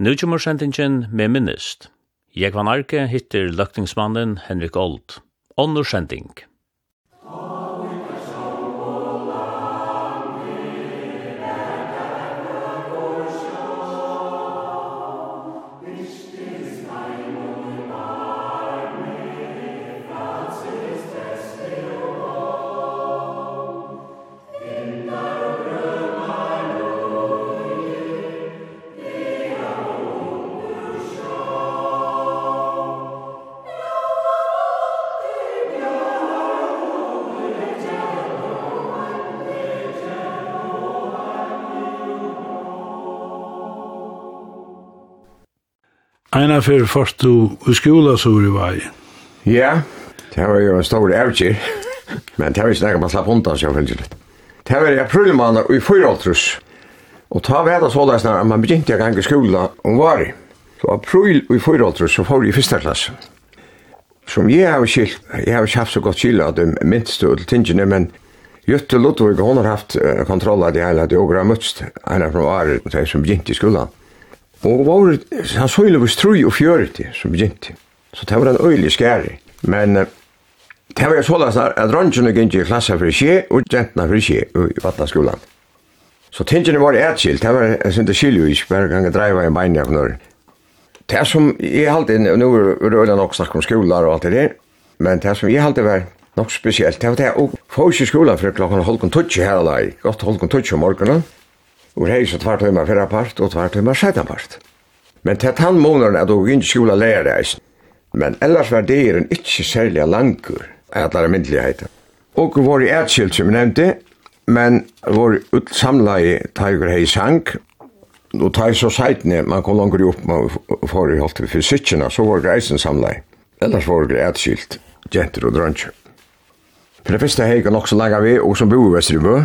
Nu kommer sendingen med minnest. Jeg van Arke hittir løktingsmannen Henrik Old. Onnur sending. henne fyrir først du i skola så var i vei. Ja, det var jo en stor evgir, men det var ikke nægget man slapp undan seg for litt. Det var i april måned i fyra og ta ved det såleis når man begynte å gange skola om var i. Så april i fyra så får vi i fyrsta klasse. Som jeg har skilt, jeg har ikke haft så godt skilt at det minst til tingene, men Jøtte Lodvig, hon har haft kontroll av det hele, det er jo bra møtst, henne fra Arer, som begynte i skolan. Og var, han så ille var strøy og fjøret som begynte. Så det var en øylig skæri. Men uh, det var så løs at røntgene gikk i klasse for skje, og jentene for skje i vatnaskolan. Så tingene var etskilt, det var en sinte skiljuisk, hver gang jeg dreiva i beinja på når. Det som jeg alltid, nå er det øyla nok snakk om skoler og alt det der, men det som jeg alltid var nok spesielt, det var det, å få ikke skolen for klokken halvkon tutsi her alai, godt halvkon tutsi om morgenen, Og det er ikke tvart høyma fyrra part og tvart høyma sætan part. Men til tann måneren er du ikke skjula lærreisen. Men ellers var det en ikke særlig langur, det er myndeligheter. Og vår etskilt som vi nevnte, men vår i Tiger hei sang, og taig så seitene, man kom langer opp med for i holdt vi fysikkina, så var reisen samlai. Ellers var det etskilt, jenter og drøntjer. For det første hei kan nok så langa vi, og som bor i Vesteribø,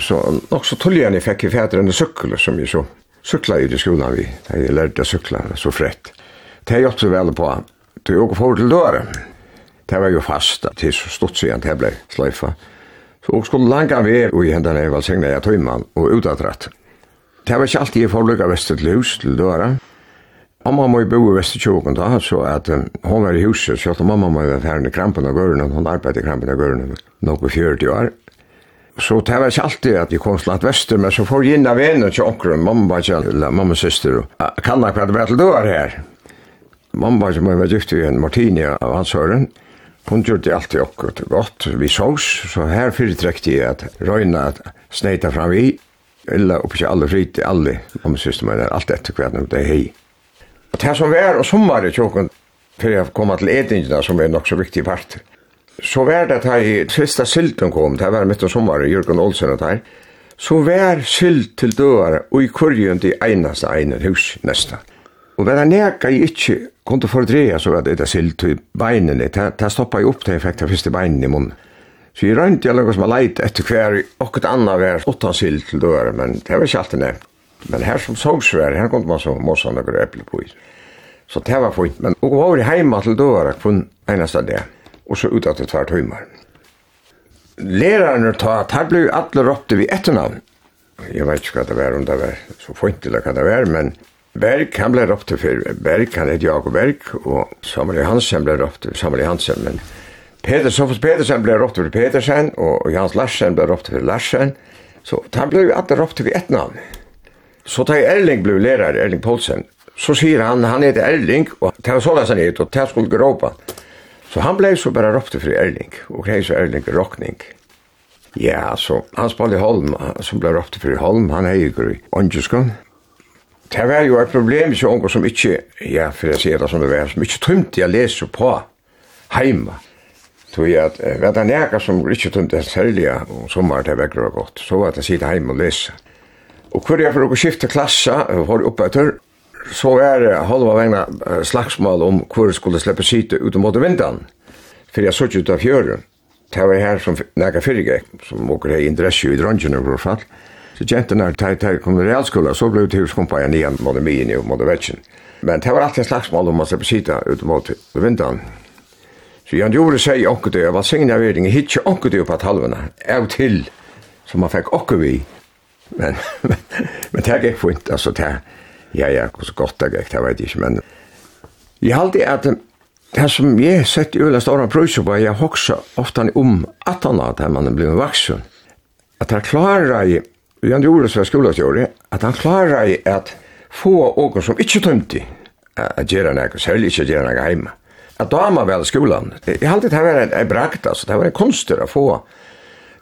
så nok så tullgjerne fikk i fæter enn sykkel som jeg så sykla i skolan vi, da jeg lærte å sykla så frett. Det har jeg så vel på, det er jo for til døren. Det var jo fast til så stort siden det ble sløyfa. Så jeg skulle langa vi og i hendene jeg var signa jeg tøymann og utadrett. Det var ikke alltid jeg får lukka vest til hus til døra. Mamma må jo bo i Vestekjåken da, så at um, hun var i huset, så at mamma må jo være ferdig krampen av gørene, hun arbeidde i krampen av gørene, nok på 40 år. Så det var ikke alltid at jeg kom til at Vester, men så får jeg inn av en til åkeren, mamma var ikke, eller mamma søster, og kan nok være til døren her. Mamma var ikke, men var i en Martini av hans høren, hun gjorde det alltid akkurat godt. Vi sågs, så her fyrirtrekte jeg at røyna at sneita fram vi, eller oppi ikke alle frit, alle, om syster men alt etter hver noe det er hei. Og det som vi er, og sommar i tjokken, for jeg kom til edingina, som er nok så viktig part, Så var det at jeg sista sylten kom, det var mitt og sommer, Jørgen Olsen og der, så var sylt til døra og i kurgen til einaste einen hus nesten. Og var det neka jeg ikke kunne fordreja så var det etter sylt til beinene, det stoppa jeg opp til jeg fikk det første beinene i munnen. Så jeg rønte jeg lukket som jeg leit etter hver og et annet var åttan sylt til døra, men det var ikke alltid nevnt. Men her som sogsvær, her kom man så mossa noen eple på. Så det var fint, men og var heima til døra kun eneste det og så ut etter tvær timer. Lærerne ta, her ble alle råpte vi etternavn. Jeg vet ikke hva det var, om det var så fint eller hva det var, men Berg, han ble råpte for Berg, han heter Jakob Berg, og Samuel Johansen ble råpte for Samuel Johansen, men Peter, Sofus Petersen ble råpte for Petersen, og Jans Larsen ble råpte for Larsen, så han ble alle råpte for etternavn. Så da Erling ble lærer, Erling Poulsen, så sier han, han heter Erling, og det var sånn han heter, og det skulle gråpa. Så han blev så bara ropte för Erling och grej så Erling rockning. Ja, så han spelade Holm som blev ropte för Holm, han är ju grej. Onjuskan. Det var ju ett problem så onkel som inte ja, för jag ser det som det var som inte trymt jag läser på hemma. Tog jag att eh, vet han näka som inte trymt det sälja och sommar det väcker gott. Så att jag sitter hemma och läser. Och kvar jag för att skifta klassa, var uppe ett så er det halva vegna slagsmål om hvor det skulle slippe sitte ut mot vindan. For jeg såg ut av fjøren. Det var her som nekka fyrige, som åker hei interesse i dronjen i hvert fall. Så jentene her, da jeg kom til realskola, så ble det huskompa igjen igjen mot mien og mot vetsjen. Men det var alltid slagsmål om å slippe sitte ut mot vindan. Så Jan Jore sier onket det, hva signa vering, hitje onket det på at halvene, av til, som man fikk okkur vi. Men, men, men det er ikke fint, altså, det Ja, ja, hvor så godt det gikk, det vet jeg ikke, men jeg halte at det som jeg sett i øyla stående prøyser på, jeg hoksa ofta om at han at man er blevet vaksen, at han klarer i, vi har gjort det som jeg at han klarer i at få åker som ikke tømte, at gjøre noe, særlig ikke gjøre noe hjemme. At dama vel skolan, jeg halte det var en brakt, altså, det var en konster å få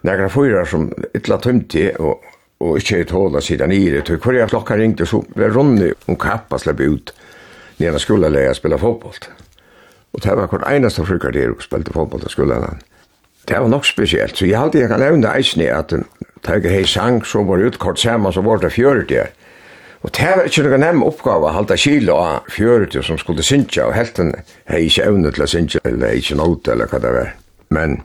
nekra fyra som ytla tømte og og ikke et hål av siden i det. Hver jeg klokka ringte, så ble Ronny og Kappa slepp ut nere skulle leie spille fotboll. Og det var hver eneste frukker der og spilte fotboll til skolen. Det var nok spesielt, så jeg hadde jeg kan nevne eisen i at det ikke hei sang som var utkort sammen, så var det fjøret Og det var ikke noen nem oppgave å halda kilo av fjøret som skulle synsja, og helten hei ikke evne til å synsja, eller ikke nåt, eller hva det var. Men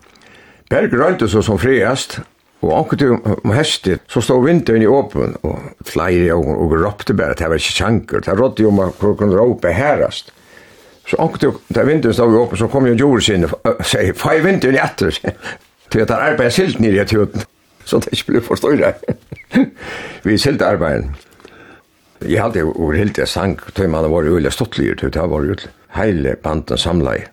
Berg rønte så som friast, Og anker til om hestet, så stod vinteren i åpen, og flere og, og råpte bare at det var ikke sjanker. Det rådde jo om at hvor kunne råpe herast. Så anker til, da vinteren stod i åpen, så kom jo jord sin og sier, fei vinteren i etter, til at han arbeid silt nere i tjuten, så det ikke ble forstått. Vi silt arbeid. Jeg hadde jo over overhilt jeg sang, tøy man var ulig veldig stottligere, tøy det var ulig heile banden samleie.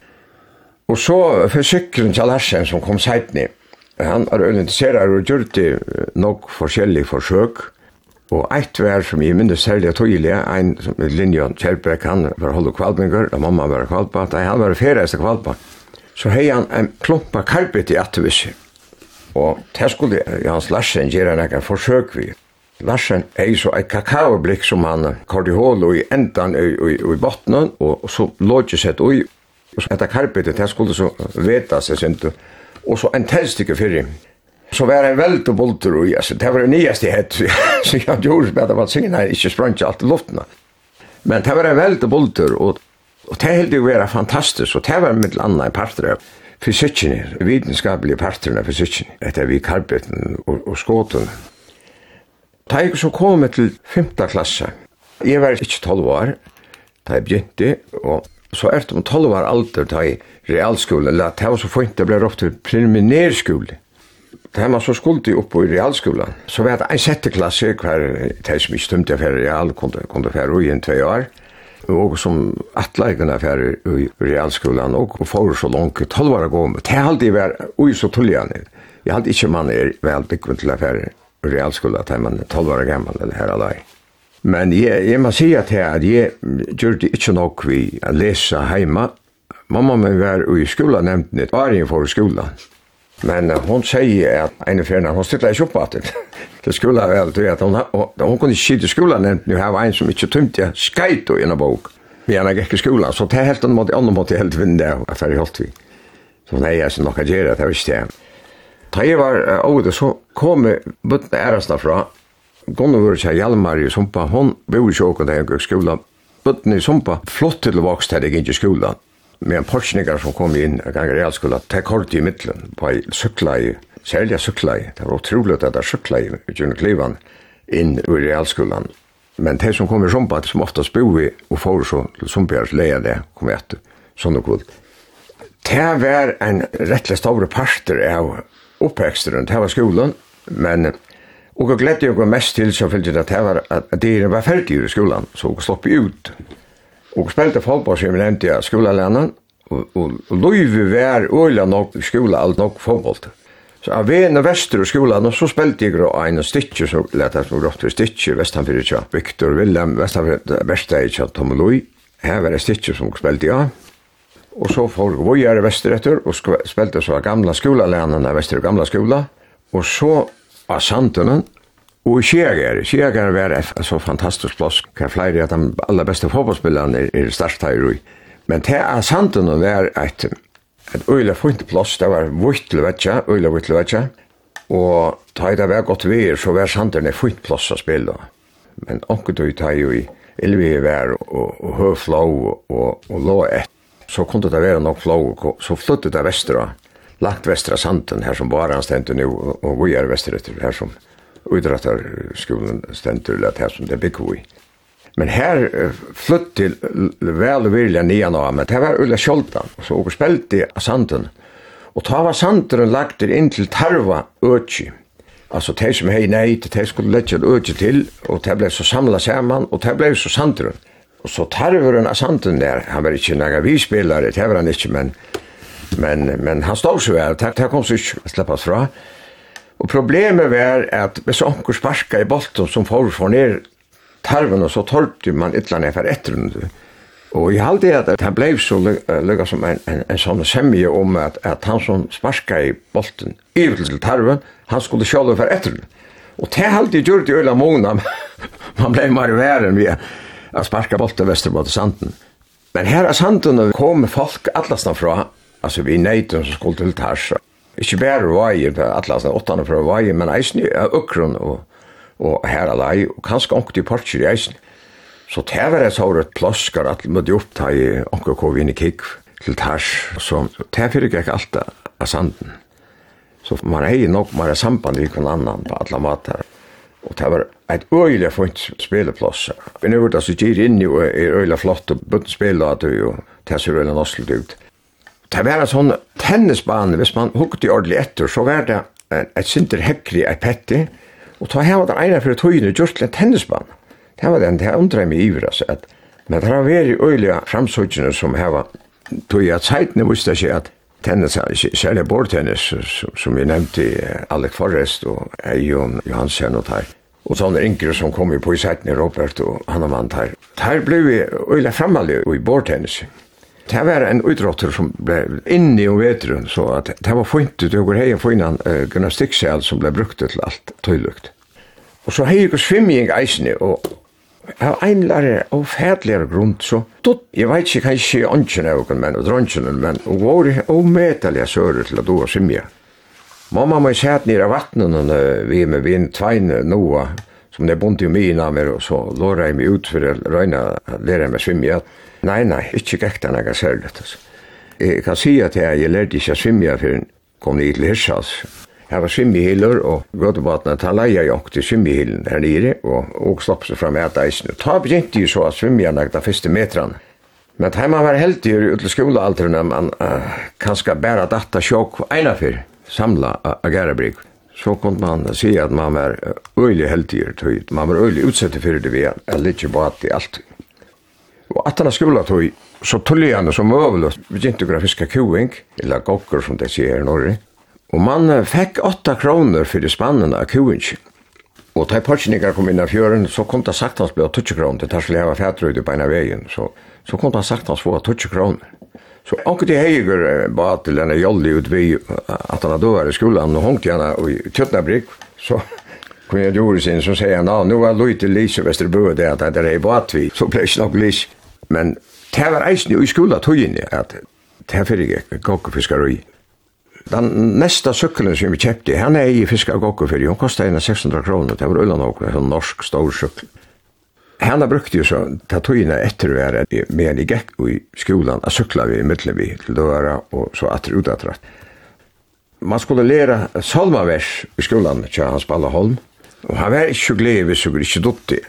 Og så for sykkelen til Larsen som kom seit ned, han er interesserar og gjør det nok forskjellige forsøk, og eit vær som jeg minnes særlig og tydelig, en som er Linjon Kjellbæk, han var holde kvalpinger, og mamma var kvalpat, han var fereste kvalpa. Så hei han en klumpa karpet i attevisje, og det skulle Jans Larsen gjøre en forsøk vi. Larsen er så et kakaoblikk som han kordi hål og i endan og i, i, i bottenen, og så lå sett ui, og så etter karpet, det skulle så veta seg synd, og så en tennstykke fyrir. Så var en veld og bolter og yes, det var det nyeste hett, så jeg gjorde gjort med at man her ikke sprang alt i luften. Men det var en veld og bolter, og, og det heldig å være fantastisk, og det var mitt landa i parter av fysikkene, vitenskapelige parter av fysikkene, etter vi karbeten og, og skåten. Da jeg så kom til 5. klasse, jeg var ikke 12 år, da jeg begynte, og så er det om 12 år alder da i realskole, eller at det var så fint det ble råpt til preliminærskole. Da man så skulde oppe i realskolen, så var det en setteklasse hver de som ikke stemte for real, kunne, kunne være i en tve år, og som atleikene for i realskolen, og for så langt 12 år å gå med. Det har alltid vært ui så tullgjerne. Jeg hadde ikke man er vel bygget til å være realskolen, at man er 12 år gammel eller her og der. Men jeg, jeg må si at jeg, at jeg gjør det ikke nok vi lesa heima. Mamma min var i skolan nevnt nitt, bare jeg for skolan. Men uh, hon sier at en av fjerne, hon stiller ikke opp at det. Det skulle vel til at hon, hon kunne ikke sitte i skolan nevnt, nu her var en som ikke tømte jeg skeit og en bok. Vi gjerne gikk i skolan, så det er helt annet måte, annet måte helt vinn det, at det er helt vi. Så nei, jeg synes nok at gjøre det, det visste jeg. Da jeg var uh, over det, så kom jeg bøttene ærestene fra, Gunnar var seg Hjalmar i Sumpa, hon bor i Sjåkon da jeg gikk skola. Bøtten i Sumpa, flott til å vokse til jeg gikk i skolan. Med en porsninger som kom inn en gang i realskola, tek hård i middelen på ei sykla i, særlig sykla i, det var utrolig at det er sykla i, Juni Klivan, inn i realskolan. Men de som kom i Sumpa, som oftast bor i, og får så til Sumpars leia det, kom vi etter, sånn og kvult. Det var en rettelig stavre parter av oppveksteren, det var skolan, men Og jeg gledde jeg mest til så fyllte det at, var, at det var ferdig i skolan, så jeg slopp ut. Og jeg spilte fotball som jeg nevnte i skolelænen, og, og, og løyve vær øyla nok i skola, alt nok fotball. Så av veien og vester i skolan, så spilte jeg og en stikkje, så lette jeg som rått for stikkje, vestanfyrir ikke Victor Willem, vestanfyrir Vestanfyrir ikke Tom Lui, her var det stikkje som spilte jeg. Og så får vi gjøre vester etter, og spilte så gamla skolelænen av vester gamla skola, og så av Sandtunnen, Og Kjeger, Kjeger var en så fantastisk plass, hva flere av de aller beste fotballspillene er, er størst her i. Men til av Sandtunnen var et, et øyelig funnet plass, det var vitt til øyelig øyla vitt og da det var godt vi, så var Sandtunnen en funnet plass å spille. Men anker du tar jo i Ilvi vær og, og høflå og, og, og lå et, så kunne det være nok flå, så flyttet det vestra lagt vestra sanden her som bara han stendur nu og vi er vestrøtter her som idrottarskolen stendur eller her som det bygger vi. Men her flytt til vel og vilja nian av, men det var ulla sjoldan, så og spelte av sanden. Og ta var sanderen lagt inn til tarva øtji. Altså de som hei nei, de skulle lette øtji til, og det ble så samla saman, og det ble så sanderen. Og så tarveren av sanden der, han var ikke naga vispillare, det var han ikke, men Men, men han stod så väl, det kom så inte släppas fra. Och problemet var att hvis onker sparka i bolten som får for ner tarven och så torpte man et eller annet för ett den. Och jeg hade at det blev så lugga som en, en, en sånn semje om att, at han som sparka i bolten i till tarven, han skulle själva för ett den. Och det hade jeg gjort i öla månader. man blev mer värre vi att sparka bolten västerbotten sanden. Men här är sanden kom folk allastan från Alltså vi nejten som skulle till Tarsa. bare vei, det er sådana åttan fra vei, men eisen i Ukron og och här alla og kanskje ångt i parter i eisen. Så det var et sånt plåskar at man upp ta i ångt och kov inn i kik til Tars. Så det fyrir ikke alt av sanden. Så man er nok mer samband i någon annan på alle matar. Og det var et øyelig funnet spilleplass. Vi nu var det så gyr inn i øyelig flott og bött spela att det ju det ser öjliga nossligt ut det var en sånn tennisbane, hvis man hukte ordentlig etter, så var det et sinter hekkri, et petti, og ta her var det ene for tøyene, just til en tennisbane. Det var den, det jeg undrer meg iver, altså, at, men det var veldig øyelige framsøkene som her var, tog jeg at seitene visste ikke at tennis, særlig bordtennis, som, som vi nevnte, Alec Forrest og Eion Johansen og der, og sånne yngre som kom i på i seitene, Robert og Hanna Mantar. Der ble vi øyelige framalige i bordtennis, Det var en utrotter som ble inne i vetrun, så at det var funnet ut over hei og funnet uh, gymnastiksel som ble brukt til alt tøylukt. Og så hei og svimming eisne, og av ein lærer og fædligere grunn, så tot, jeg vet ikke kanskje ånden av åken, men og dronjen, men og var ometalige sører til at du var svimja. Mamma må sæt nere vattnen, og vi med vinn tveine, noa, som det bonte jo mye innan meg, og så låra jeg meg ut for å røyne å lære meg svimme. Nei, nei, ikke gikk gekta noe særlig. Altså. Jeg kan si at jeg, jeg lærte ikke å svimme igjen før jeg kom ned til Hirsas. Jeg var svimmehiler, og gråtebatene ta leia jeg åkte svimmehilen her nere, og, og slapp seg fram et eisen. Ta begynte jo så at svimme igjen de første metrene. Men da man var heldig i utle skolealterne, man uh, kanskje bare datta sjokk eina før, samla av Gærebrygg så kunne man si att man var øylig heltiger tøyt. Man var øylig utsett för det vi är lite bat i allt. Og att han skulle tog så tullande som möjligt. Vi gick inte grafiska koing eller gokker som det ser i norr. Och man fick 8 kronor för det spannen av koing. og tar partsningar kom inn av fjøren, så kom det sagt hans blev 20 kronor. Det tar skulle hava vara ut på ena vägen. Så, så kom det sagt hans få 20 kronor. Så anker til Heiger ba til denne jolli ut vi at han hadde vært i skolan, og hongt gjerne i Tjøtnabrikk, så kom jeg gjorde sin, så sier han, nå er Løyte Lise Vesterbø, det at det er bat vi, så ble ikke nok Lise. Men det var eisen i skola tøyene, at det er fyrir jeg gokkefiskar Den nästa søkkelen som vi kjøpte, han er i fiskar gokkefiskar, hun kostet henne 600 kroner, det var ullan okra, en norsk stor søkkel. Hanna brukte jo så ta tøyene etter å være med en i gekk i skolan, a sykla vi i middelen vi til døra og så atter ut atter. Man skulle læra salmavers i skolan til Hans Balla Holm, og han var ikke så glede hvis han ikke.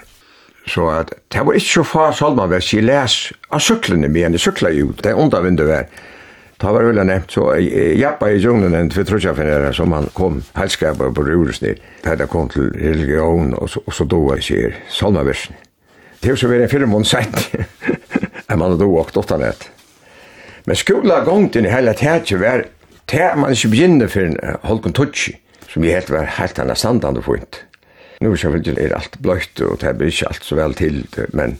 Så at, det var ikke så far salmavers i les av syklene med en i sykla jo, det er onda vindu her. Ta var vel nevnt, så jappa i djunglen en tvitrutjafinere som han kom helskapet på Ruresnir, da det kom til religion, og så, og så doa i sier salmaversen. Det er jo så vi er en fire måned sett. Jeg man hadde åkt åtta nett. Men skola gongten i hele tætje var tæt man ikke begynner for en Holken Tucci, som jeg helt var helt anna standande fint. Nu er selvfølgelig er alt bløyt, og det er ikke alt så vel til, men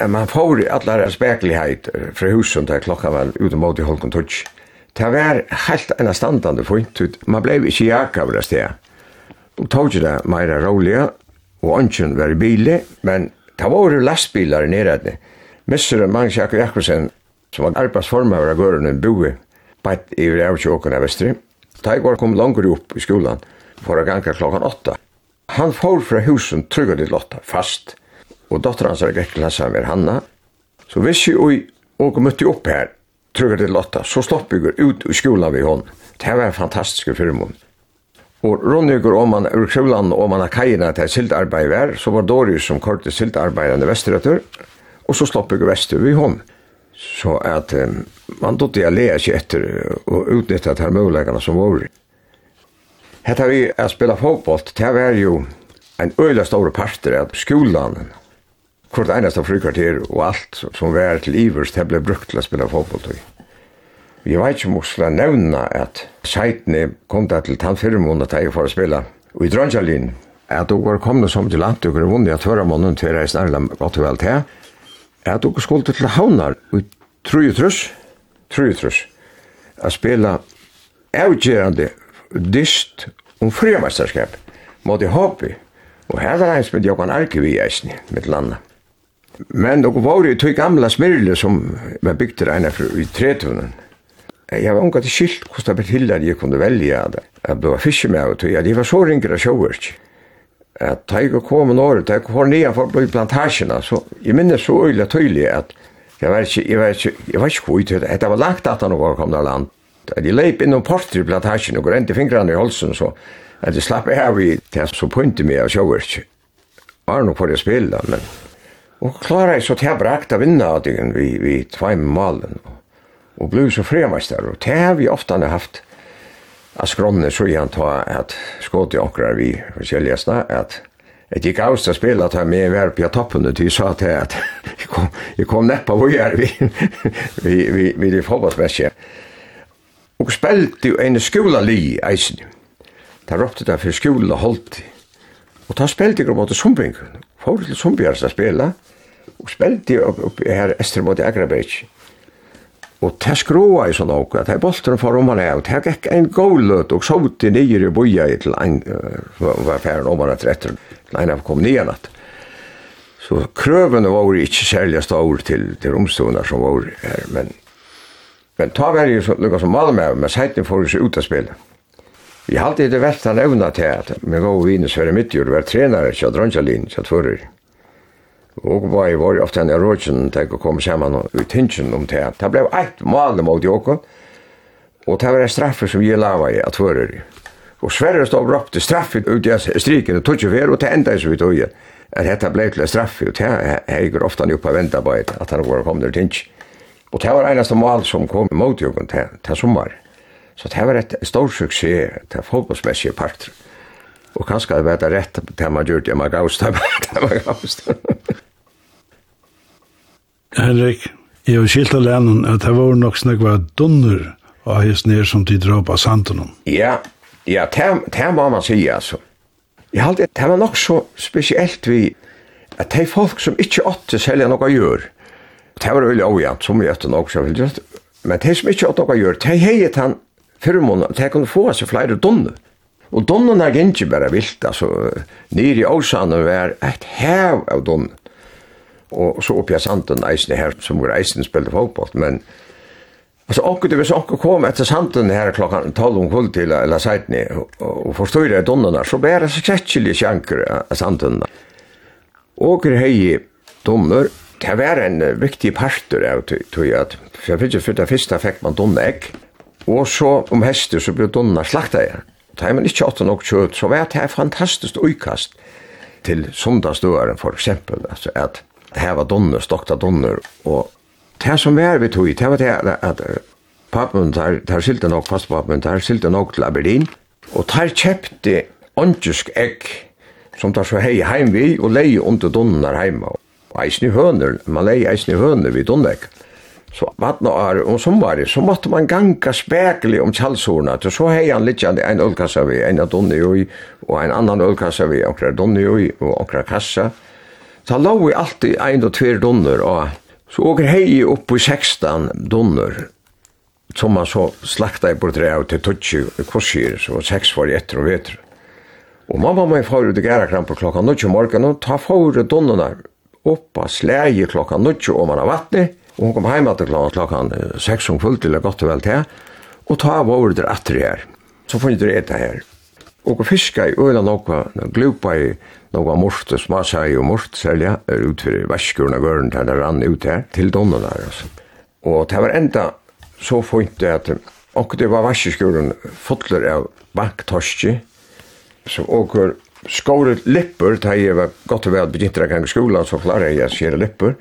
Ja, man får i alle speklighet fra husen där klockan var ute mot i Holkon Tucci. Det var helt anna standande fint, man blev inte jaka av det stedet. Og tog det mer roliga og ønsken var i bilen, men Det var jo lastbilar nedredne. Messer og Magnus Jakob Jakobsen, som var arbeidsformer av gården en boe, bætt i Rævkjåkene vestri. Taigvar kom langer opp i skolan for å ganga klokkan åtta. Han får fra husen trygget til åtta, fast. Og dotter hans er ikke klasse med Hanna. Så hvis jeg og, og møtte opp her, trygga til Lotta, så slopp jeg ut i skolan vi hon. Det var en fantastisk firmon. Og Ronnygur om man ur Krivland og man har kajina til siltarbeid vær, så var Dorius som korte siltarbeidende vesterøtter, og så slopp jeg vestur vi hon. Så at um, man dotte jeg lea ikke etter og utnytta til mulighetene som var. Hetta vi er spela fotboll, det var jo en øyla store parter av skolan, kvart av frikvarter og alt som var til ivers, det ble brukt til å spela fotboll til. Vi vet ikke om vi skal nevne at seitene kom da til tannfirmoen at jeg får spille. Og i Dranjalin, at du var kommet som til land, du kunne vunnet at høyre måneden til jeg snarlig godt og vel til. At du skulle til havnar, og tror jeg trus, tror jeg trus, at spille avgjørende dyst om frimesterskap mot i hoppet. Og her er hans med Jokan Arkivi i Eisen, mitt landa. Men dere var jo i to gamla smirle som var bygd til regna i tretunnen. Jeg var unga til skilt hvordan det til at jeg kunne velja det. Jeg ble fiske med og tog, jeg var så ringer av sjåverk. At da jeg kom en år, da jeg kom ned for på plantasjene, så jeg minnes så øyelig tydelig at jeg var ikke, jeg var ikke, jeg var ikke god det. Var lagt at han var kommet av land. At jeg leip innom porter i plantasjene og går inn til fingrene i holsen, så at jeg slapp av i det som punte meg av sjåverk. nok for å spille, men... Og klarer jeg så til jeg brakt av vinna av vi, vi tvei med malen. Og og blev så fremmästare og det har vi ofta haft av skronne så igjen ta att skåt i åkrar vi försäljasna att att til å spille at jeg med var på toppen og det sa til at jeg kom jeg kom näpp på hvor jeg er vi vi vi vi det fotbollsmatchen Og spelade jo en skola li i eisen Da ropte det for skola holdt. Og da spelade jag mot Sumbing för till Sumbjärsta spela och spelade upp her Ester mot Agrabeich. Og det skroa i sånn og at det bolteren for om han er, og det gikk en gåløt og sånti nyer i boia til en, var færen om han er tretter, til en av kom nyan at. Så krøvene var ikke særlig stor til, til romstående som var her, men, men ta var jo lukka som Malmö, men seiten får jo seg ut av spillet. Vi halte det verst han evna til at med gode viner Sverre Midtjord var trenare, så dronjalin, så tvorrer. Og var i var ofte han i rådsen til å komme sammen i tingen om det. Det ble eit mal mot Joko. og det var en straffe som jeg lava i at hører. Og Sverre stod opp til straffe ut i striken og tog ikke fer, og det enda så vi tog igjen. At dette ble til straffe, og det er jeg ofte oppe og ventet på at han var kommet til tingen. Og det var eneste mal som kom mot Joko til, til sommer. Så det var et stor suksess til fotbollsmessige parter. Og kanskje det var det rett til man gjorde det man gavst. Det man gavst. Henrik, jeg har skilt av lennom at det var nok snakk var dunner og hans ned som de drar på santen Ja, ja, det må man sige, altså. Jeg har alltid, det var nok så spesielt vi at det er folk som ikke åtte selger noe gjør. Det var veldig ojant, som vi åtte nok, men det som ikke åtte noe gjør, det er heit han fyrmånen, det kunne få seg flere dunner. Og donnen er ikke bare vilt, altså, nere i Åsane var et hev av donnen og så opp i sanden eisen her, som var eisen spilte fotball, men altså, och det var så och kom etter sanden her klokkan 12 om kväll til eller seitni, og, og forstår jeg donnarna så bär det så kärklig sjanker samtalen. Och det hei donner, det var en viktig parter av tog at, for jeg fick ju för det första fikk man donnek og så om hester så blev donna slakta igen. Det man ikke åt nok kjøtt, så var det fantastiskt utkast til sundagsdören for eksempel, altså at, heva donner, stokta donner, og det som er vi tog, det var det at pappen tar, tar skilte nok, fast pappen tar skilte nok til Aberdeen, og tar kjepte åndjusk egg, som tar så hei heim vi, og leie under donner heima. Og eisen i høner, man leie eisen i høner vid donner Så vatna er om sommari, så måtte man ganga spekelig om kjallsorna, til så hei han litt en ølkassa vi, en av donner og en annan ølkassa vi, okra donner og okra kassa, og Så lå vi alltid ein og tver donner, og så åker hei opp i 16 donner, som man så slakta i bort av til tutsi korsir, så seks var etter og etter. Og mamma min får ut i gærakram på klokka 9 morgen, og ta får donnerna opp av slæge klokka 9 om man har vattni, og hun kom heim til klokka, klokka 6 om fullt, eller godt og vel til, og ta vår der atter her, så funnet det etter her og fiska i øyla nokka, glupa i nokka mort, smasa i og mort, selja, er utfyrir vaskurna gørn, der det rann ut her, til donnerne, altså. Og det var enda så fint at okkur det var vaskurna fotler av banktorski, så åker skåret lipper, da jeg var godt og vel begynt å gange skola, så klarer jeg å skjere lipper,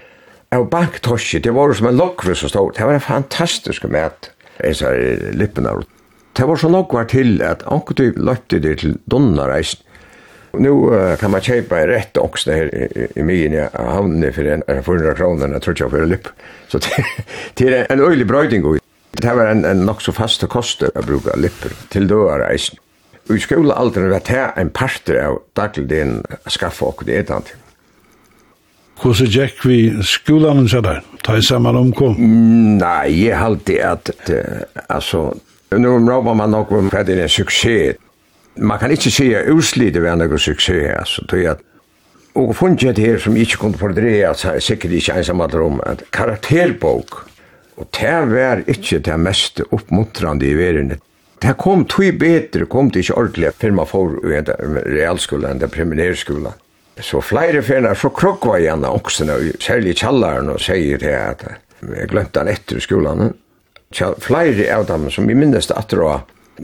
av banktorski, det var som en lokve så stod, det var en fantastisk mæt, jeg sa lipperna, Det var så nok var til at anker du løpte det til Donnareisen. Nu uh, kan man kjøpe en rätt också her i, i min hamn för en 400 kronor jeg tror jag för lipp. Så det er en öjlig brøyding. Det var en, en nok så fasta koster å bruke lipper till då reisen. Vi skulle aldrig vara här en parter av dagligen skaffa och det är inte. Hvordan gikk vi skolen, sier der? Ta i samme omkom? Nei, jeg halte at, uh, altså, Nu råper man nok om hva det er en suksess. Man kan ikke si at utslidet var noe suksess, altså, tror at Og funnet her som ikke kunne fordreja, så er sikkert ikke ensam at rom, at karakterbok, og det var ikke det mest oppmuntrande i verden. Det kom tog bedre, kom det ikke ordentlig firma for enn den premierskolen. Så flere fyrna, så krokva jeg gjerne oksene, særlig kjallaren, og sier det at jeg glemte han etter skolen, tja, flere av dem som vi minnes det etter å,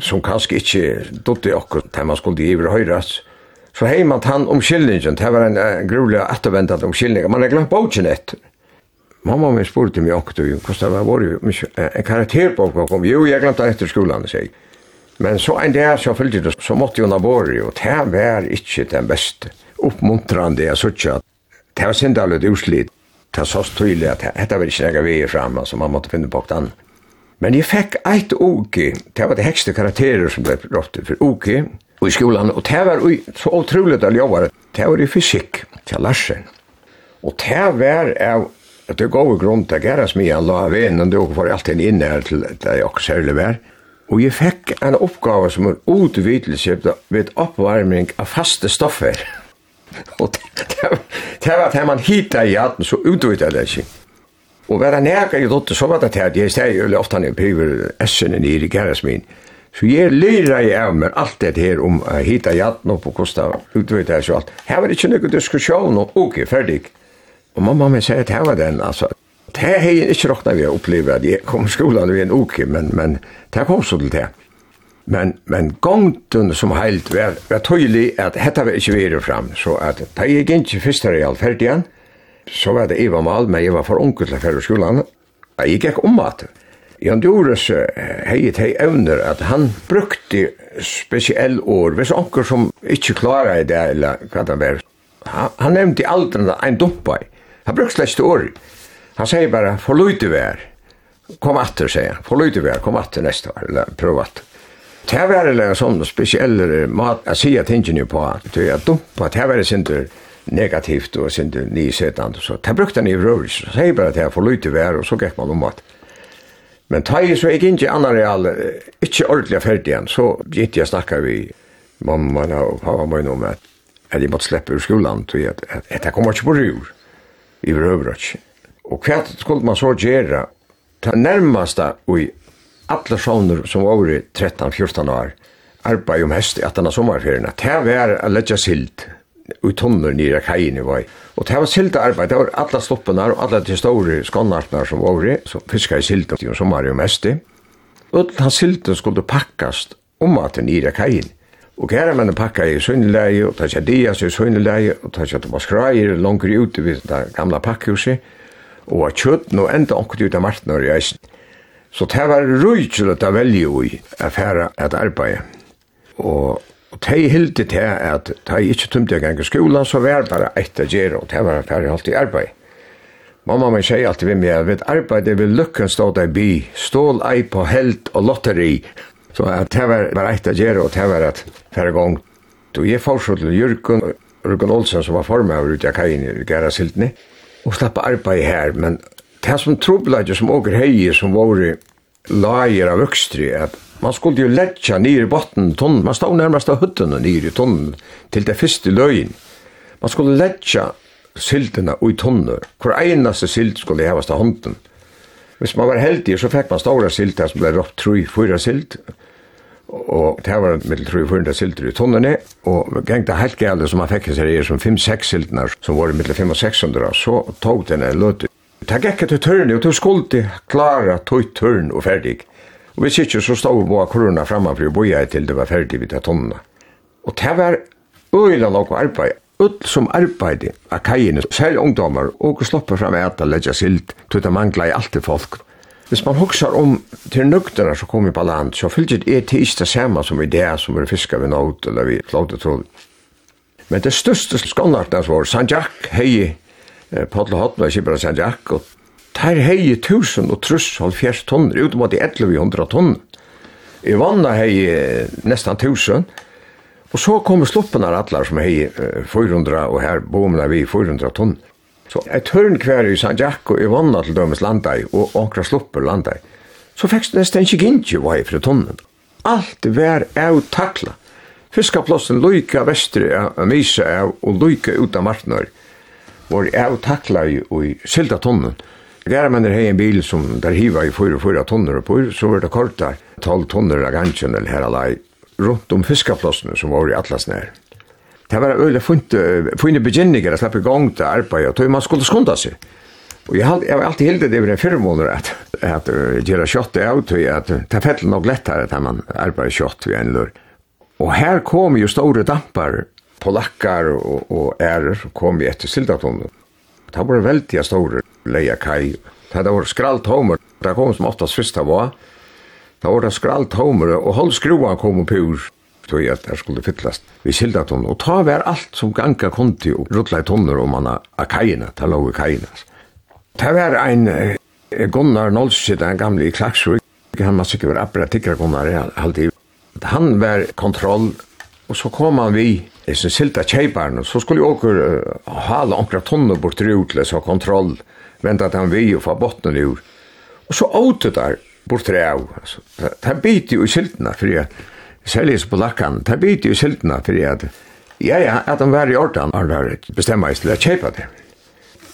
som kanskje ikke dotte okkur til man skulle giver høyrast så hei man tann omkyllningen, det var en uh, grulig ettervendet omkyllning, man har glemt bogen etter. Mamma min spurte meg okkur, hvordan det var vår en karakterbok kom, jo, jeg glemte etter skolan, sier. Men så en dag så fyllde det, så måtte hun ha vært, og det var ikke den beste. Oppmuntrande, jeg sørte at det var sindalut utslitt, det var så tydelig at dette var ikke noe vei fram, så man måtte finne på det annet. Men jeg fikk eit uke, det var det hekste karakterer som ble rått for uke, og i skolan, og det var så utrolig det var, det var i fysikk til Larsen. Og det var av at det gav grunn til Gerras Mia la av en, og det var alltid inne her til det jeg også særlig var. Og jeg fikk en oppgave som var utvidelse ved oppvarming av faste stoffer. og det, det, det var det man hittet i hatten, så utvidde det ikke. Og var vera nega i dotter, så var det til at jeg steg jo ofte når jeg priver essene nere i kæres min. Så jeg lyra i av meg alt det her om å hita jatten opp og kosta utvitt og alt. Her var det ikke noe diskusjon og ok, ferdig. Og mamma min sier at her var den, altså. Det har jeg ikke råkna vi å oppleve at jeg kom i skolan og en ok, men, men det kom så til det. Men, men gongten som heilt var, var tydelig at dette var ikke videre fram, så at da jeg ikke først her i all igjen, Så var det Eva Mal, men jeg var for onkel til færre skolen. Jeg gikk om at Jan Dores heit hei evner at han brukte spesiell år, hvis onker som ikke klarer det, eller hva det var. Han, nevnte aldri en dumpa i. Han brukte slett år. Han sier bare, forløyte vær. Kom atter, sier han. Forløyte vær, kom atter neste år, eller prøv at. Det var en sånn spesiell mat jeg sier at tingene på, at dumpa, det var en negativt og sinde nysetan. Så det brukte han i rørelse. Så sier bare at jeg får lov vær, og så gikk man om at. Men ta i så jeg gikk ikke annan real, ikke ordentlig ferdig igjen, så gikk jeg snakka vi mamma og pappa min om at at jeg måtte slippe ur skolan, tog at, at, at kommer ikke på rur, i røvrøtj. Og hva skulle man så gjøre, Det nærmeste i alle sjåner som var 13-14 år, arbeid om hest i 18 sommerferien, det var å legge silt, i tonner nere i kajen i vei. Og det var silt arbeid, det var alle stoppene og alle de store skånartene som var i, som fiskar i silda i sommar og mest i. Og den silten skulle pakkast om at den nere i kajen. Og kæra menn pakka i sønneleie, og takk dias i sønneleie, og takk at det var skrair langer ute ved det gamle pakkhuset, og at kjøtten og enda onket ut av martnar i eisen. Så det var rujtjul at det velge i affæra et arbeid. Og Og de hilde til at de ikke tømte jeg gang i skolan, så var det bare et etter gjerne, og det var ferdig alltid arbeid. Mamma min sier alltid ved meg, jeg vet arbeidet vil lykken stå deg by, stål ei på held og lotteri. Så at det var bare et etter gjerne, og det var et ferdig gang. Så jeg fortsatt til Jørgen, Jørgen Olsen som var formøver ute av kajen i Gera Siltene, og slapp arbeid her, men det som trobladet som åker hei, som våre lager av vøkstri, at Man skulle jo letja nir i botten tonnen, man stod nærmast av huttene nir i tonnen til det første løgn. Man skulle letja siltene i tonner, hver einaste silt skulle hevast av hånden. Hvis man var heldig, så fikk man stora silt, som ble råpt 3-4 silt, og det var mitt 300 silt i tonnene, og gengte helt gale som man fikk en serier som 5-6 siltene, som var mitt 5-600, så tog denne løte. Det gikk til tørne, og du skulle klara tog tørn og ferdig. Og vi sitter så stod vi på korona framme for å boja til det var ferdig vidt av tonna. Og det var øyla nok arbeid. Ull som arbeid av kajene, selv ungdommer, og slopper fram et og legger silt, tog det mangla i alt folk. Hvis man hoksar om til nøgterna som kommer på land, så fyllt er til ikke det samme som i det som er fiskar ved nåt eller vi flåte tråd. Men det største skånartene var Sanjak, hei, Podle Hotna, Kibra Sanjak, og her hei 1000 og truss halvfjers tonner, utom at det er 1100 tonner. I vannet hei nestan 1000, og så kom sluppen av atler som hei 400, og her bomene vi 400 tonner. Så et tørn kvar i San Jaco i vannet til dømes landai, og ankra slupper landai, så fikk det nesten ikke gintje hva i fri tonnen. Alt vær av takla. Fiskaplossen loika vestri av mysa av og loika ut av martnar, var av takla i, i silda tonnen. Gæra menn er hei en bil som der hiva i 4-4 tonner på, så var det kort der 12 tonner av gansjen eller her alai rundt om fiskaplossene som var i Atlasnær. Det var øyla funne begynninger å slappe i gang til arbeid og tog man skulle skunda seg. Og jeg har, jag alltid helt det over en fyrre måneder at, at gjøre kjøtt det av til at det fell nok lettere at man arbeider kjøtt vi en lur. Og her kom jo store dampar, polakkar og, og ærer kom vi etter sildatånden. Det var veldig store leia kai. Det var skralt homer, det kom som oftast fyrsta var. Det var skralt homer, og hold skruan kom opp ur, tog at det skulle fyllast vi sildaton, og ta vær alt som ganga konti og rulla i tonner om anna a kajina, ta lov i kajina. Ta var ein Gunnar Nolskid, en gamle i Klaksvik, han var sikkert appra tikkar Gunnar alltid. Han var kontroll, og så kom han vi i sin silda kjeiparen, og så skulle vi åker uh, hala omkra tonner bort rutles og kontroll, venta att han vi och få botten ur. Och så åt där bort trä av. Alltså, det biter ju i skyltarna för att på lackan. Det biter ju i skyltarna för ja, ja, att han var i orten har det bestämma sig till att köpa det.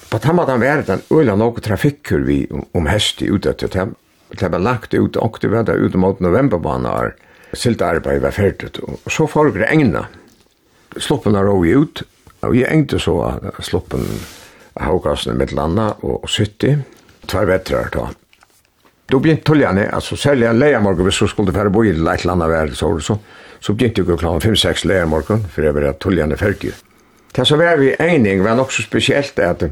På tamma att han var den öla något trafikkur vi om, om häst i ute till dem. Det var lagt ut och det var där ut mot novemberbanar. Silta arbeid var ferdigt, og så folk egna. Sloppen har råg ut, og jeg engte så at sloppen Haugasen med landa og Sytti, tvær vetrar da. Då begynte tuljane, altså særlig en leiamorgon, hvis du skulle fære bo i leit landa vær, så, så, så begynte jeg å 5-6 leiamorgon, for jeg var tuljane ferdig. Det som var vi enig var nok så spesielt at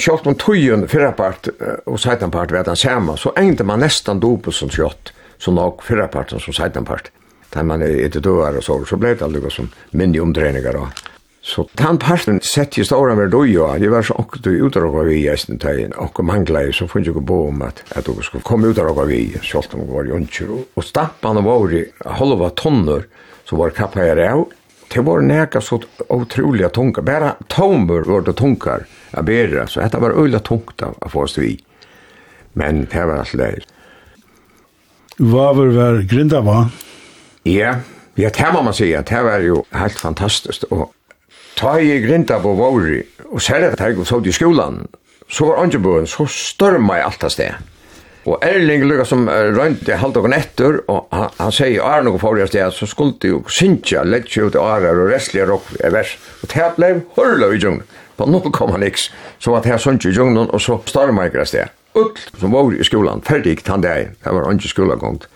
Sjalt om tøyen, fyrrapart og seitanpart var den samme, så engte man nestan dopet som sjalt, som nok fyrraparten som seitanpart. Da man er etter døver og så, så ble det aldri som minni omdreininger og Så den parten sett i stora med då ja, det var så att du utdrag vi gästen tagen och mangla ju så funge gå på om att att du skulle komma ut och vi skolt om var ju och stappan av var halva tonner så var kapajare av det var näka så otroliga tunga, bara tomber var det tunkar jag ber så detta var ölla tungt att få oss vi men det var alltså det Vad var var grinda va? Ja, ja, det må man säga. Det var ju helt fantastiskt. Och Ta i grinta på våri, og særlig at jeg så til skolan, så var Angebøen, så størma i alt av sted. Og Erling lukka som røynt i halvt og etter, og han, han sier Arne og forrige sted, så skulle jo synkja, letje ut Arar og restlige rock i vers. Og det ble hurla i djungen, På 0,6 så var det her synkja i djungen, og så storma i sted. Ull som var i skolan, ferdig tann deg, det var ikke skolagongt.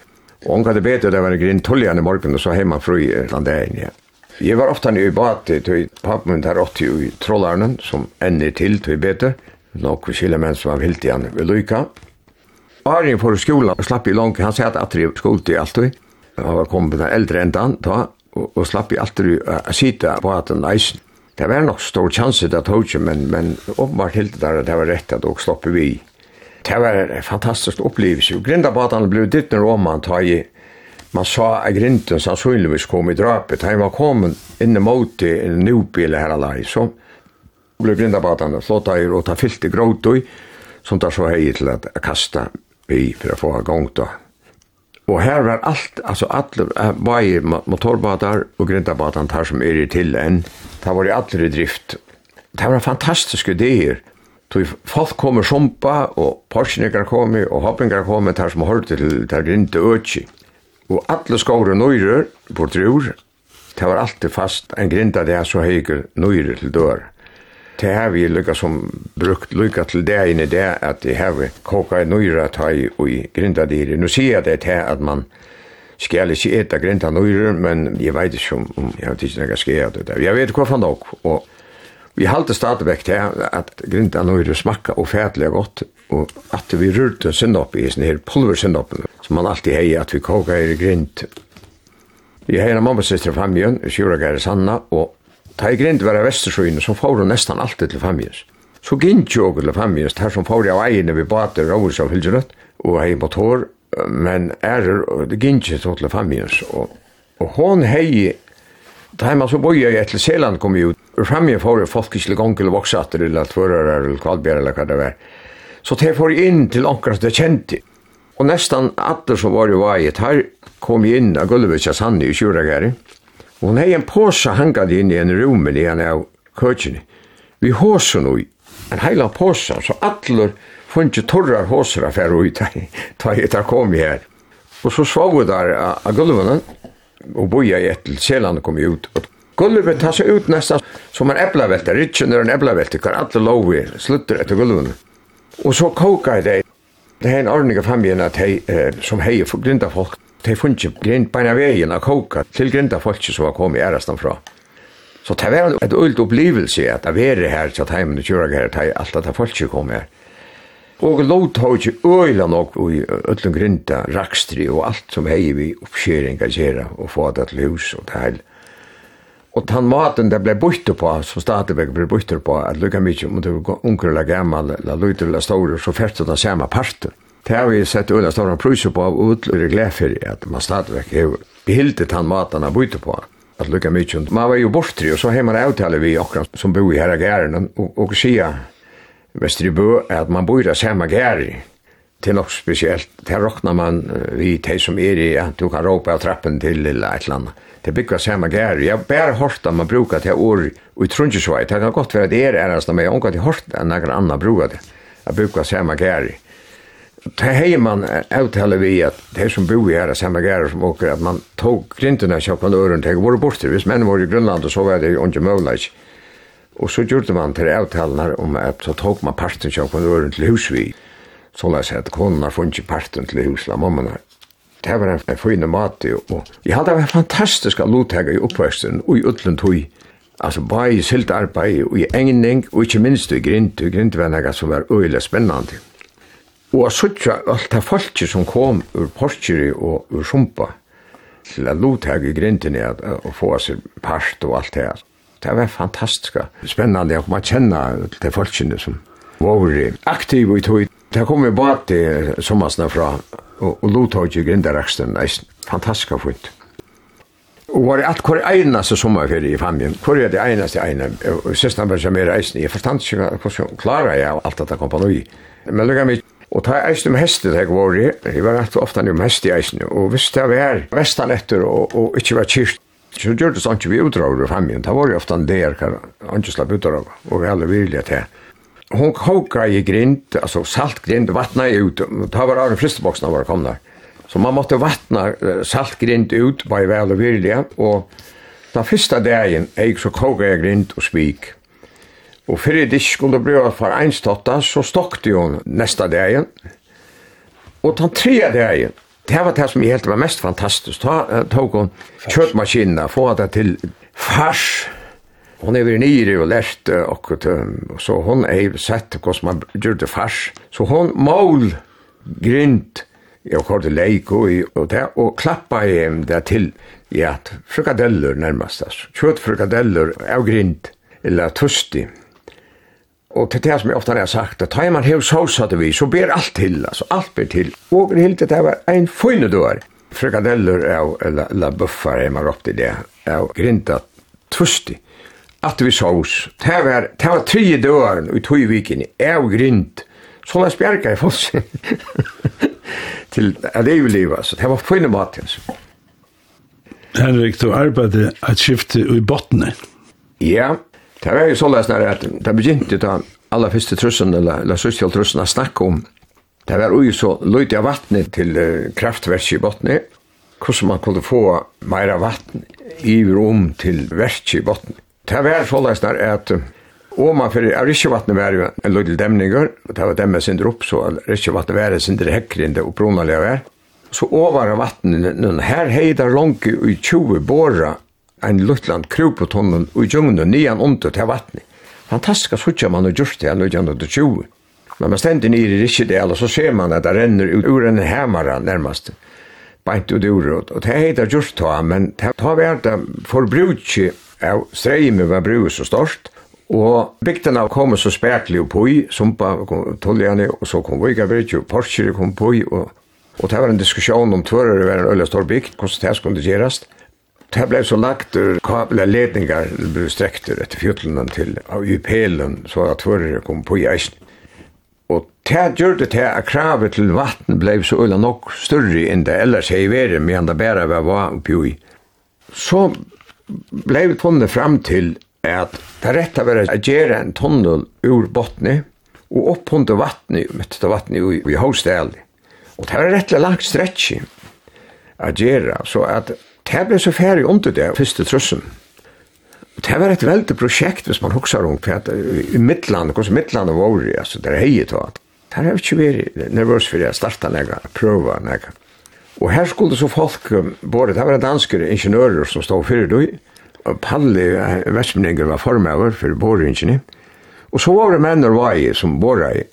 Og han kan det bedre, det var en grinn tulligane morgen, og så heima fru i den ja. Jeg var ofte i bate til pappen min der 80 i trollarnen, som ender til til bete. Noen skille menn som var vilt igjen ved Lyka. Arjen for skolan slapp i langt, han sier at jeg skolte i alt. Han var kommet på den eldre endan da, og, og slapp i atri uh, sitte på at den eisen. Det var nok stor chanse til at ikke, men, men åpenbart helt der at det var rett at dere slapp vi. Det var en fantastisk opplevelse. Grindabatan ble ditt når man tar i man sa at grinten sannsynligvis kom i drapet. Han var kommet inne mot i en nubil her alai, så ble grindabatan flott eier og ta fyllt i gråtøy, som tar så hei til at kasta vi for å få gang da. Og her var alt, altså alle, bare motorbatar og grindabatan tar som er i til enn, det var i alle i drift. Det var fantastiske ideer, Så folk kommer sumpa, og porsninger kommer, og hoppingar kommer, tar som hørte til der grinte øtje. Og alle skåre nøyrer på trur, det var alltid fast en grinda det så heiker nøyrer til dør. Det har vi lykka som brukt lykka til det inn i det at det har vi koka i nøyra tai og i grinda dyr. Nå sier jeg det til at man skal ikke eta grinda nøyrer, men jeg vet ikke om, om jeg vet ikke når jeg skal eta det. Jeg vet hva for nok, og vi halte stadigvæk til at grinda nøyrer smakka og fætlig godt og at vi rurte sinnopp i sånne her pulversinnoppen, som man alltid hei at vi koka her i grint. Jeg heier mamma sister Famjøn, Gare Sanna, og ta i grint var av Vestersøyne så får hun nesten alltid til Famjøs. Så gint jo til Famjøs, her som får av eiene vi bater rådhus av Hylgerøtt, og hei motor, men er det gint jo til Famjøs, og, og hon hei Da heima så boi jeg til Seland kom jo ut. Framje får folk ikke gong til voksater eller tvører eller kvalbjer eller hva det var. Så det får jeg inn til akkurat det kjente. Og nesten alle som var i veiet, her kom jeg inn av gulvet av Sanne i Kjuragæri. Og hun hei en påse hangade inn i en rummen i en av køkene. Vi håsen ui, en heila påse, så alle funnet torrar håser av fer ui, da jeg tar kom jeg her. Og så svav vi der av gulvene, og boja jeg etter selene kom ut. ut. Gulvet tar seg ut nesten som en eplavelte, ritsjen er en eplavelte, kan alle lov i slutter etter gulvene. Og så kokar det. Det er en ordning av familien at hei, eh, som hei for grinda folk, de funnet grind beina veien av koka til grinda folk som var kommet i ærestan fra. Så det var et øylt opplevelse at det var her til heimen og kjører her til alt at folk som kom her. Og lot har ikke øyla nok i øyla grinda rakstri og alt som hei vi oppskjering og få det til hus og til heil og den maten det ble bort på så stadigvæk ble bort på at lukka mycket om det var unger eller gammal eller lite eller store, så färdte den samme parten. Det har vi sett öla store pruser på og av utlöre gläfär at man stadigvæk har behildet den maten har bort på at lukka mycket om. Man var jo bortri og så har man avtale vi akkurat som bor i här gæren, og, og och säga Västerbø att man bor i samme gæren, det er nok spesielt. Det råkner man vi de som er i, ja, du kan råpe av trappen til eller et eller annet. Det bygger samme gær. Jeg bare hørt at man bruker det ord i Trondjesvei. Det kan godt være at det er ærest, men jeg har ikke hørt at noen annen bruker det. Jeg bruker samme gær. Det har man avtaler vi at det som bor i her er samme gær som åker, at man tog grintene av kjøkken øren til å være borte. Hvis menn var i Grønland, så var det jo ikke mulig. Og så gjorde man til avtalene om at så tog man parten av øren til husvig så la seg at konen har funnet parten til husla mamman her. Det var en, fin mat, og jeg hadde vært fantastisk av lothegge i oppveksten, og i utlund tog, altså bare i silt arbeid, og i engning, og ikke minst i grint, og grintvennaga som var øyelig spennende. Og så tja alt det folk som kom ur Porkeri og ur Sumpa, til at lothegge i grinten og få seg part og alt det her. Det var fantastisk spennende, og man kjenner til folkene som var aktiv i tog Det kom vi bare til sommersene fra, og, og lot har ikke grindaraksten, det er fantastisk fint. Og var det alt hver eneste sommerferie i familien, hver er det eneste ene, og siste han var så mer eisen, jeg forstand ikke hvordan klarer jeg alt dette kom på kompanoi. Men lukka mig, og ta eisen med hestet jeg var i, jeg var alltid ofte med hest i eisen, og hvis det var vestan etter og, og ikke var kyrt, så gjør det sånn ikke vi utdrager i familien, det var jo ofte en der, han ikke slapp utdrager, og vi alle virkelig til hon koka i grind, alltså saltgrind, vattna ut. Det var av fristeboxen var kom där. Så man måtte vattna saltgrind ut var ju väl och vilja och den första dagen jag så koka i grind och spik. Och för det skulle bli for enstotta så stockte hon nästa dagen. Och den tredje dagen Det var det som jag helt var mest fantastiskt. Ta tog hon köttmaskinerna, få det till fars Hon är väl nere och läst och så hon är sett hur man gör det fars. Så hon mål grint jag har det lejk och, och, det, och klappa i där till ja att frikadeller närmast. Alltså. Köttfrikadeller av grint eller tusti. Och till det som jag ofta har sagt, att tar man hev såsat vi, så ber allt till, alltså allt ber till. Och det helt det var en fina dörr. Frikadeller eller, eller buffar är man upp till det, av grintat tusti at vi sås. Det var, det var tre døren i tog viken, og grint. Så la spjerka i fossen til at jeg vil Så det var fine mat. Henrik, du arbeidde et skifte i bottene. Ja, det var jo så løsner at det begynte da aller første trussen, eller, eller sosial trussen, å snakke om Det var jo så løyt av vattnet til uh, kraftverket i bottene, hvordan man kunne få mer vatten i rom til verket i bottene. Det var så løsner at Og man fyrir, av Rysjevatnet var jo en løydel demninger, og det var demmet sindre opp, så Rysjevatnet var en sindre hekker enn det opprunalige var. Så over av vattnet, her heidar langt i 20 båra, en luttland kruk på tonnen, og i djungnen, nian under til vattnet. Fantastisk suttja man har gjort det, han løydjan under 20. Men man stender nir i Rysjedel, og så ser man at det renner ut ur en hemara nærmast, beint ut ur, og det heidar gjort det, men det var det forbrukje av streime var brus så størst, og bygdene kom så spærtelig og pøy, sumpa Tulljane, og så kom Vøygabrik, og Porsche kom pøy, og, og det var en diskusjon om tvørere var en øyla stor bygd, hvordan det skulle gjøres. Det ble så lagt ur kabler ledningar ble strekt etter fjutlene til av UP-len, så at tvørere kom på i eisen. Og det gjør det til at kravet til vatten ble så øyla nok større enn det ellers hei veri, men det bare var oppi. Så blev funnet fram til at det rett var å gjøre en tunnel ur bottene og opp under vattnet, mitt av vattnet i Håsdal. Og det var rett og langt stretch å gjøre, så at det ble så ferdig under det første trussen. Det var et veldig prosjekt hvis man hokser om, for at i Midtland, hvordan Midtland var, altså, det er heiet var. Det har ikke vært nervøs for att starta når jeg prøver Og her skulle så folk, både, det var en danskere ingeniører som stod fyrir du, og Palli Vestmeninger var formøver for boreingenier, og så var det menn og vei som bora i.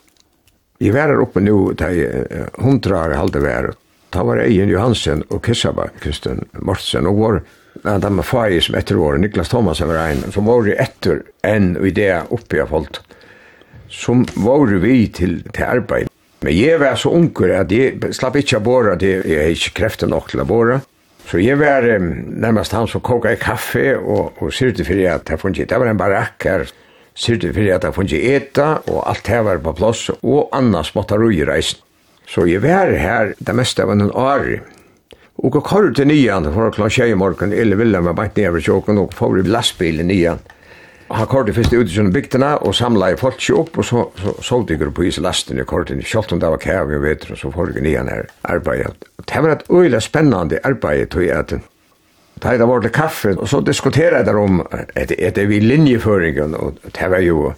Jeg var her oppe nu, da jeg hundra halde vær, da var Eien Johansen og Kissaba, Kristian Mortsen, og var Ja, det var fag som etter året, Niklas Thomas var ein, som var etter enn i det oppe jeg falt, som var vi til, til arbeid. Men jeg var så unger at jeg slapp ikke å båret, jeg, jeg er ikke kreften nok til å båret. Så jeg var um, nærmest han som koka i kaffe og, og syrte for at jeg funnet, det var en barakk her, syrte for at jeg funnet eta og alt her var på plass og annars måtte roi reisen. Så jeg var her det meste av en år. Og jeg kom til nian for å klare tjej i morgen, eller ville meg bare nedover tjåken og få i lastbilen nian han kortet først ut i sånne bygdene og samlet folk seg opp, og så, så solgte jeg på islasten i kortet, selv om det var kæv, jeg vet, og så får jeg nye her arbeidet. Det var et øyelig spennende arbeid, tror jeg, at Da jeg var til kaffe, og så diskuterer jeg der om at det vi linjeføringen, og det var jo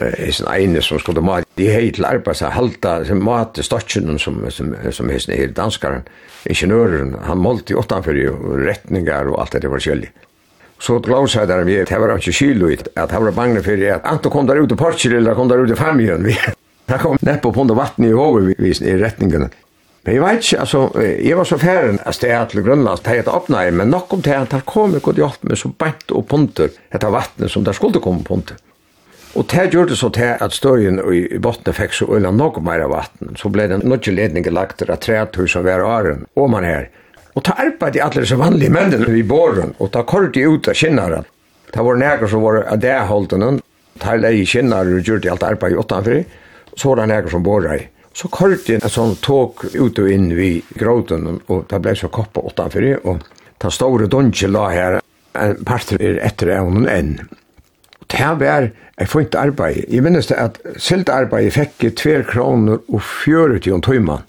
i sin egne som skulle mat. De hei til arbeid seg halta sin mat til støtjen som, som, som er er danskaren, ingeniøren, han målte i åttanfyrir retningar og alt det var kjellig. Så glansade där vi, det var inte ut att han var bange för att Anto kom där ute i Portugal eller kom där ute i Famjön. Vi, han kom näpp på under vatten i Håge i, i rättningen. Men jag vet inte, alltså, jag var så färren att steg till Grönland, det hette öppnade, men nog om det att han kom och gjorde upp med så bänt och punter, detta vattnet som där skulle komma punter. Og det gjorde så til at støyen i botten fikk så øyne noe mer av vatten, så ble det noe ledning lagt av trætur som var åren, og man her. Og ta arbeid i alle disse vanlige mennene i båren, og ta kort i ut av kinnaren. Det var nægger som var av det holdene, ta leie i kinnaren og gjør det alt arbeid i åttanfri, så var det nægger som bor i. Så kort i en sånn tåk ut og inn vid gråten, og det ble så koppa åttanfri, og ta store dunje la her, en parter er etter evnen enn det var et fint arbeid. Jeg minnes det at siltarbeid fikk 2 kroner og 40 timer.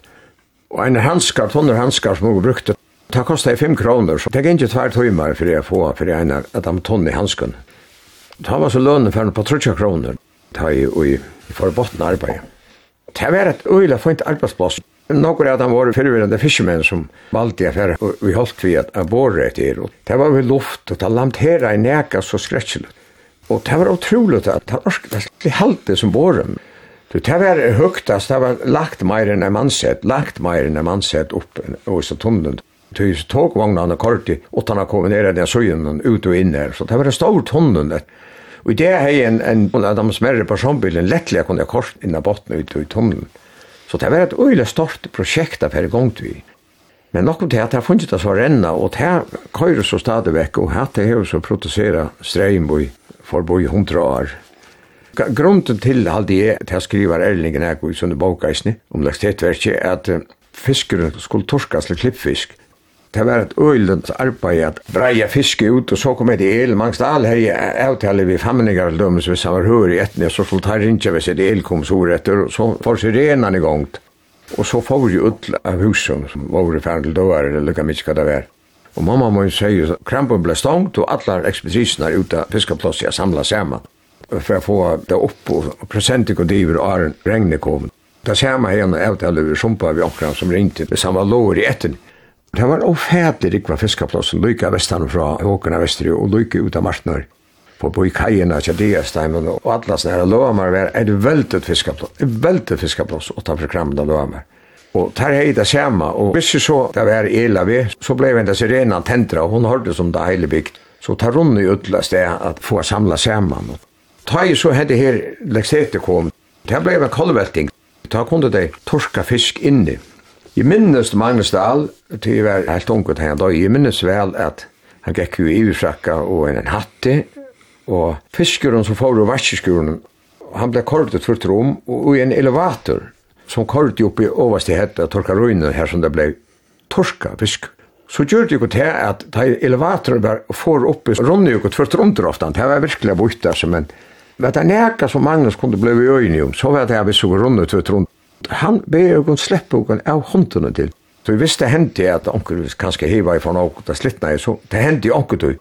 Og en handskar, tonner handskar som hun brukte, Det kostar 5 kronor, så det gick inte tvär timmar för jag få för en att de tonn i handsken. Det var så lönen för en par 30 kronor. Det var ju i förbottna arbete. Det var ett öjla fint arbetsplats. Några av dem var förvirrande fiskemän som valde affärer och vi höll vi att borra ett er. Det var väl luft och det lamtera i näka så skräckligt. Och det var otroligt att det var alltid som båren. Du det var högtast, det var lagt mer än en mansett, lagt mer än en mansett upp och så tunneln tog tågvagnene kortet, utan å komme ned i den søgnen, ut og inn her. Så det var en stor tunnel der. Og i det har jeg en, en, en av de smerre personbilen lettelig kunne jeg kort inn av botten ut i tunnelen. Så det var et øyelig stort prosjekt av her i gang til vi. Men nokon det at jeg funnet det så renna, og til køyre så stadig vekk, og hatt det her så produsera streimboi for boi hundra år. Grunden til halde jeg til jeg skriver Erlingen her i sånne bokgeisne om laktetverket, er at fiskeren skulle torskast til klippfisk, Det var et øylens arbeid at breia fiske ut, og så kom jeg til el. Mangst all hei avtale vi famlingar og hvis han var høyre i etne, så skulle ta rinja hvis sitt el kom så etter, og så får sirenan i gongt. Og så får vi ut av husen, som var i fern til døver, eller lukka mykka det var. Og mamma må jo sier, krampen ble stångt, og alle ekspedisene er ute av fiskaplossi er samlet sammen, for å få det opp og presentik og diver og regnet kom. Det samme henne avtale vi sumpa vi okra som ringte, det samme lår i etten. Det var ofætlig rikva fiskaplåsen, lykka vestan fra åkerne vestri og lykka ut av martnar. På boi kajena, Tjadiasteimen og atlas næra Lohamar var et veldet fiskaplås, et veldet fiskaplås utanfor kramda Lohamar. Og tar hei det samme, og hvis så det var ela vi, så blei en sirena tentra, og hun hørte som det heile bygd. Så tar rundt i utlas det, at få samla saman. Ta i så hette her leksete kom, det blei en kolvelting. Ta kunde det torska fisk inni, Jeg minnes Magnus Dahl, til jeg var helt unget her da, jeg minnes vel at han gikk jo i ursakka og en, en hatte, og fiskeren som får over vatsjeskuren, han ble kortet for rom, og i en elevator som kortet opp i overste hette Torkarøyne, her som det ble torska fisk. Så gjør det jo til at da elevatoren var for oppe, ronde jo tvert rom til ofte, det var virkelig bort der, men vet jeg neka som Magnus kunne bli i øynene om, så var det jeg vi så runde tvørt rom han ber jo kun slippe og av håndene til. Så vi visste hendte at onker kanskje hiva ifrån noe, det slittna så det hendte jo onker du.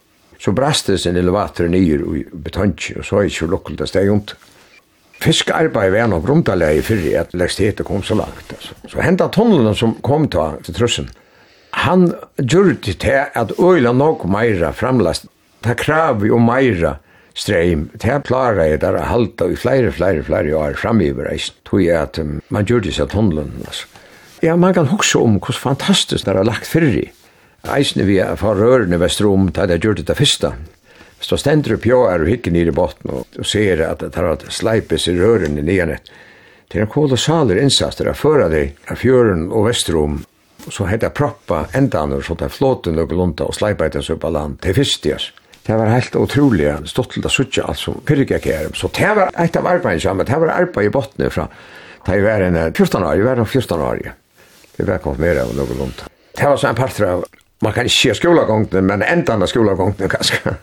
Så braste sin elevator nyer i betansje, og så er ikke lukkult det steg ont. Fiskarbeid var nok rundalega i fyrri at leksthetet kom så langt. Altså. Så hendte tunnelen som kom ta til trussen, han gjorde til at øyla nok meira framlast, ta krav jo meira, streim. Det her klarer jeg der å halta i flere, flere, flere år framgiver eisen. Tog jeg at um, man gjør det seg tunnelen, altså. Ja, man kan huske om hvordan fantastisk det har lagt fyrri. Eisen vi er fra rørene vestrom, da jeg gjør det det første. Så stender opp jeg er og hikker nere i botten og, ser at det har sleipes i rørene nere. Det er en kolossaler innsats der jeg fører deg av fjøren og vestrom så heter jeg proppa enda endan så tar flåten og glunta og sleipa etter seg på land. Det fyrst, jas. Det var helt utrolig stått alt som sucha alltså pyrkakärm. Så det var et av arbetet sammen. Det var arbeid i botten fra da jeg var en 14 år, jeg var en 14 år. Det var kom mer av noe långt. Det var så en part av man kan ikke se skolagången, men enda av skolagången kanskje.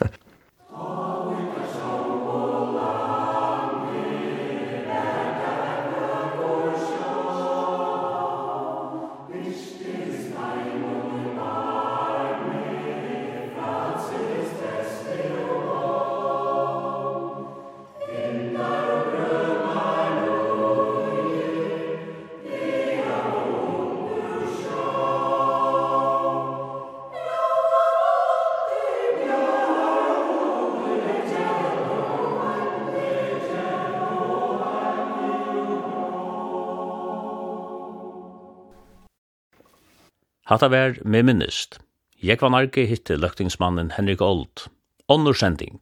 Hatta vær med minnist. Jeg var narki hitte løktingsmannen Henrik Old. Onnursending.